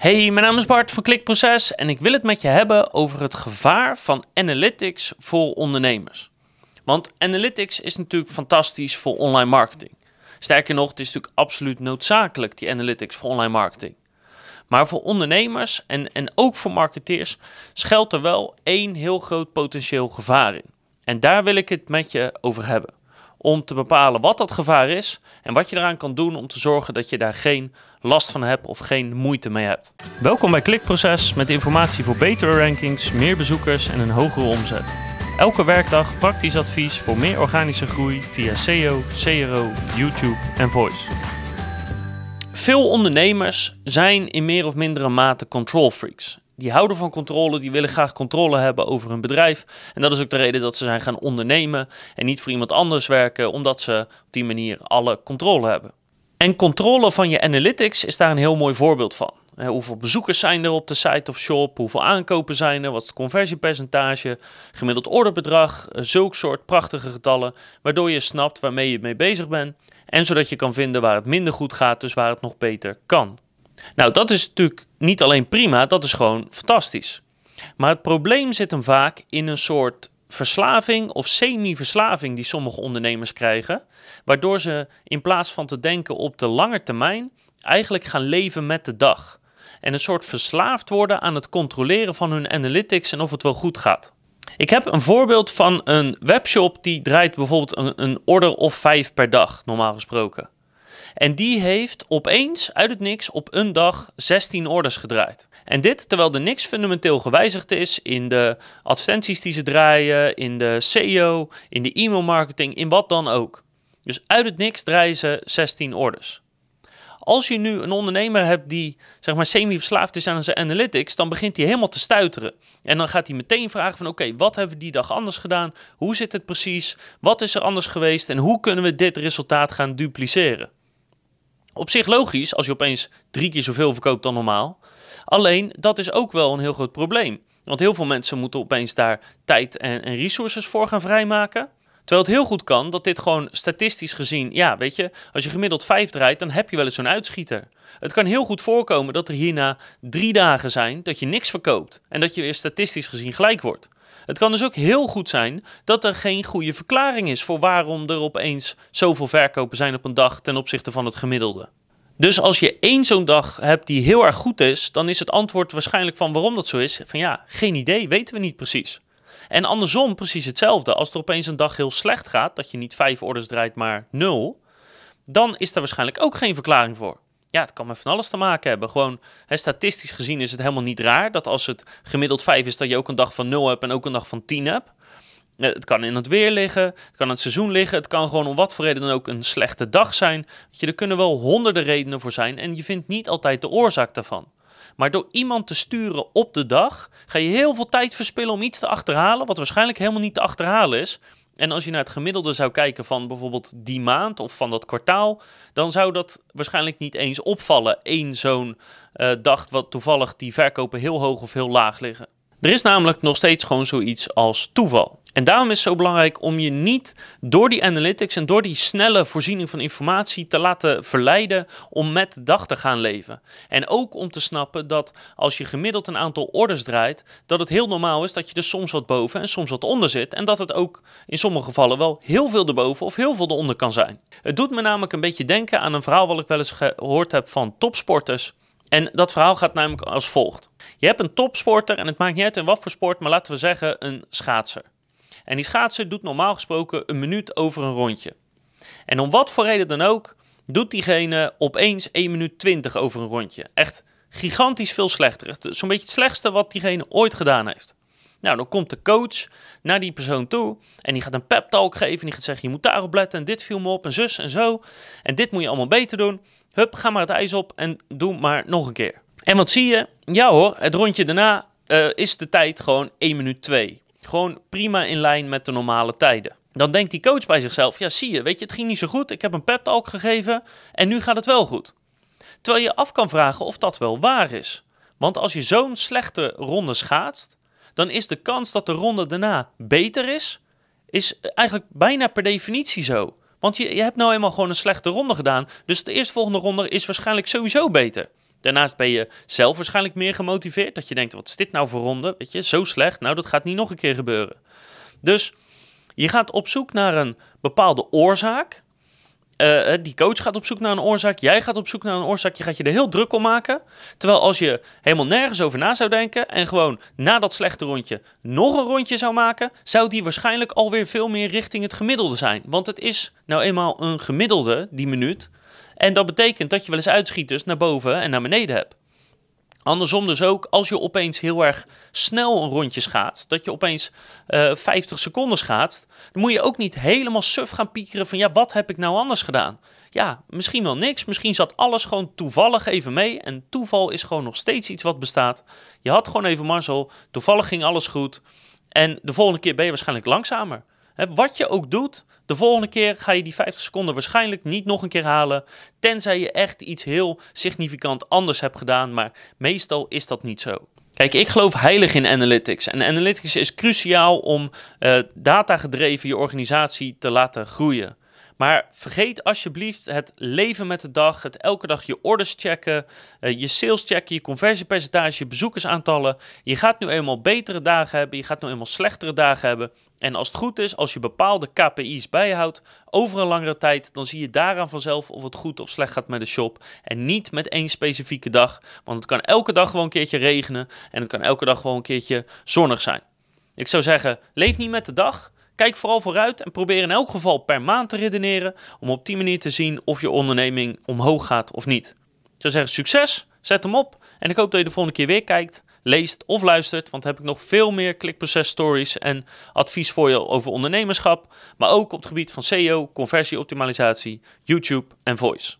Hey, mijn naam is Bart van Klikproces en ik wil het met je hebben over het gevaar van analytics voor ondernemers. Want analytics is natuurlijk fantastisch voor online marketing. Sterker nog, het is natuurlijk absoluut noodzakelijk, die analytics voor online marketing. Maar voor ondernemers en, en ook voor marketeers schuilt er wel één heel groot potentieel gevaar in. En daar wil ik het met je over hebben. Om te bepalen wat dat gevaar is en wat je eraan kan doen om te zorgen dat je daar geen last van hebt of geen moeite mee hebt. Welkom bij Klikproces met informatie voor betere rankings, meer bezoekers en een hogere omzet. Elke werkdag praktisch advies voor meer organische groei via SEO, CRO, YouTube en Voice. Veel ondernemers zijn in meer of mindere mate control freaks. Die houden van controle, die willen graag controle hebben over hun bedrijf. En dat is ook de reden dat ze zijn gaan ondernemen en niet voor iemand anders werken, omdat ze op die manier alle controle hebben. En controle van je analytics is daar een heel mooi voorbeeld van. Hoeveel bezoekers zijn er op de site of shop? Hoeveel aankopen zijn er? Wat is het conversiepercentage? Gemiddeld orderbedrag? Zulk soort prachtige getallen, waardoor je snapt waarmee je mee bezig bent. En zodat je kan vinden waar het minder goed gaat, dus waar het nog beter kan. Nou, dat is natuurlijk niet alleen prima, dat is gewoon fantastisch. Maar het probleem zit hem vaak in een soort verslaving of semi-verslaving die sommige ondernemers krijgen, waardoor ze in plaats van te denken op de lange termijn eigenlijk gaan leven met de dag. En een soort verslaafd worden aan het controleren van hun analytics en of het wel goed gaat. Ik heb een voorbeeld van een webshop die draait bijvoorbeeld een, een order of vijf per dag, normaal gesproken. En die heeft opeens uit het niks op een dag 16 orders gedraaid. En dit terwijl er niks fundamenteel gewijzigd is in de advertenties die ze draaien, in de SEO, in de e-mailmarketing, in wat dan ook. Dus uit het niks draaien ze 16 orders. Als je nu een ondernemer hebt die zeg maar semi-verslaafd is aan zijn analytics, dan begint hij helemaal te stuiteren. En dan gaat hij meteen vragen van oké, wat hebben we die dag anders gedaan? Hoe zit het precies? Wat is er anders geweest? En hoe kunnen we dit resultaat gaan dupliceren? Op zich logisch als je opeens drie keer zoveel verkoopt dan normaal. Alleen dat is ook wel een heel groot probleem. Want heel veel mensen moeten opeens daar tijd en, en resources voor gaan vrijmaken. Terwijl het heel goed kan dat dit gewoon statistisch gezien, ja, weet je, als je gemiddeld vijf draait, dan heb je wel eens zo'n uitschieter. Het kan heel goed voorkomen dat er hierna drie dagen zijn dat je niks verkoopt en dat je weer statistisch gezien gelijk wordt. Het kan dus ook heel goed zijn dat er geen goede verklaring is voor waarom er opeens zoveel verkopen zijn op een dag ten opzichte van het gemiddelde. Dus als je één zo'n dag hebt die heel erg goed is, dan is het antwoord waarschijnlijk van waarom dat zo is, van ja, geen idee, weten we niet precies. En andersom precies hetzelfde. Als er opeens een dag heel slecht gaat, dat je niet vijf orders draait, maar nul, dan is daar waarschijnlijk ook geen verklaring voor. Ja, het kan met van alles te maken hebben. Gewoon hè, statistisch gezien is het helemaal niet raar dat als het gemiddeld 5 is, dat je ook een dag van 0 hebt en ook een dag van 10 hebt. Het kan in het weer liggen, het kan in het seizoen liggen, het kan gewoon om wat voor reden dan ook een slechte dag zijn. Je, er kunnen wel honderden redenen voor zijn en je vindt niet altijd de oorzaak daarvan. Maar door iemand te sturen op de dag, ga je heel veel tijd verspillen om iets te achterhalen, wat waarschijnlijk helemaal niet te achterhalen is. En als je naar het gemiddelde zou kijken van bijvoorbeeld die maand of van dat kwartaal, dan zou dat waarschijnlijk niet eens opvallen. Eén zo'n uh, dag wat toevallig die verkopen heel hoog of heel laag liggen. Er is namelijk nog steeds gewoon zoiets als toeval. En daarom is het zo belangrijk om je niet door die analytics en door die snelle voorziening van informatie te laten verleiden om met de dag te gaan leven. En ook om te snappen dat als je gemiddeld een aantal orders draait, dat het heel normaal is dat je er soms wat boven en soms wat onder zit. En dat het ook in sommige gevallen wel heel veel erboven of heel veel eronder kan zijn. Het doet me namelijk een beetje denken aan een verhaal wat ik wel eens gehoord heb van topsporters. En dat verhaal gaat namelijk als volgt. Je hebt een topsporter en het maakt niet uit in wat voor sport, maar laten we zeggen een schaatser. En die schaatser doet normaal gesproken een minuut over een rondje. En om wat voor reden dan ook, doet diegene opeens 1 minuut 20 over een rondje. Echt gigantisch veel slechter. Zo'n beetje het slechtste wat diegene ooit gedaan heeft. Nou, dan komt de coach naar die persoon toe en die gaat een pep talk geven. En die gaat zeggen, je moet daarop letten en dit viel me op en zus en zo. En dit moet je allemaal beter doen. Hup, ga maar het ijs op en doe maar nog een keer. En wat zie je? Ja hoor, het rondje daarna uh, is de tijd gewoon 1 minuut 2. Gewoon prima in lijn met de normale tijden. Dan denkt die coach bij zichzelf: ja, zie je, weet je, het ging niet zo goed. Ik heb een pep talk gegeven en nu gaat het wel goed. Terwijl je af kan vragen of dat wel waar is. Want als je zo'n slechte ronde schaatst, dan is de kans dat de ronde daarna beter is, is eigenlijk bijna per definitie zo. Want je, je hebt nou eenmaal gewoon een slechte ronde gedaan, dus de eerstvolgende ronde is waarschijnlijk sowieso beter. Daarnaast ben je zelf waarschijnlijk meer gemotiveerd. Dat je denkt, wat is dit nou voor ronde? Weet je, zo slecht. Nou, dat gaat niet nog een keer gebeuren. Dus je gaat op zoek naar een bepaalde oorzaak. Uh, die coach gaat op zoek naar een oorzaak. Jij gaat op zoek naar een oorzaak. Je gaat je er heel druk om maken. Terwijl als je helemaal nergens over na zou denken. en gewoon na dat slechte rondje nog een rondje zou maken. zou die waarschijnlijk alweer veel meer richting het gemiddelde zijn. Want het is nou eenmaal een gemiddelde, die minuut. En dat betekent dat je wel eens uitschieters naar boven en naar beneden hebt. Andersom dus ook, als je opeens heel erg snel een rondje schaatst, dat je opeens uh, eh, 50 seconden schaatst, dan moet je ook niet helemaal suf gaan piekeren van ja, wat heb ik nou anders gedaan? Ja, misschien wel niks, misschien zat alles gewoon toevallig even mee en toeval is gewoon nog steeds iets wat bestaat. Je had gewoon even mazzel, toevallig ging alles goed en de volgende keer ben je waarschijnlijk langzamer wat je ook doet, de volgende keer ga je die 50 seconden waarschijnlijk niet nog een keer halen. Tenzij je echt iets heel significant anders hebt gedaan. Maar meestal is dat niet zo. Kijk, ik geloof heilig in analytics. En analytics is cruciaal om uh, datagedreven je organisatie te laten groeien. Maar vergeet alsjeblieft het leven met de dag, het elke dag je orders checken, eh, je sales checken, je conversiepercentage, je bezoekersaantallen. Je gaat nu eenmaal betere dagen hebben, je gaat nu eenmaal slechtere dagen hebben. En als het goed is, als je bepaalde KPI's bijhoudt over een langere tijd, dan zie je daaraan vanzelf of het goed of slecht gaat met de shop. En niet met één specifieke dag, want het kan elke dag gewoon een keertje regenen en het kan elke dag gewoon een keertje zonnig zijn. Ik zou zeggen, leef niet met de dag. Kijk vooral vooruit en probeer in elk geval per maand te redeneren om op die manier te zien of je onderneming omhoog gaat of niet. Ik zou zeggen, succes, zet hem op en ik hoop dat je de volgende keer weer kijkt leest of luistert. Want dan heb ik nog veel meer klikproces stories en advies voor je over ondernemerschap. Maar ook op het gebied van SEO, conversieoptimalisatie, YouTube en voice.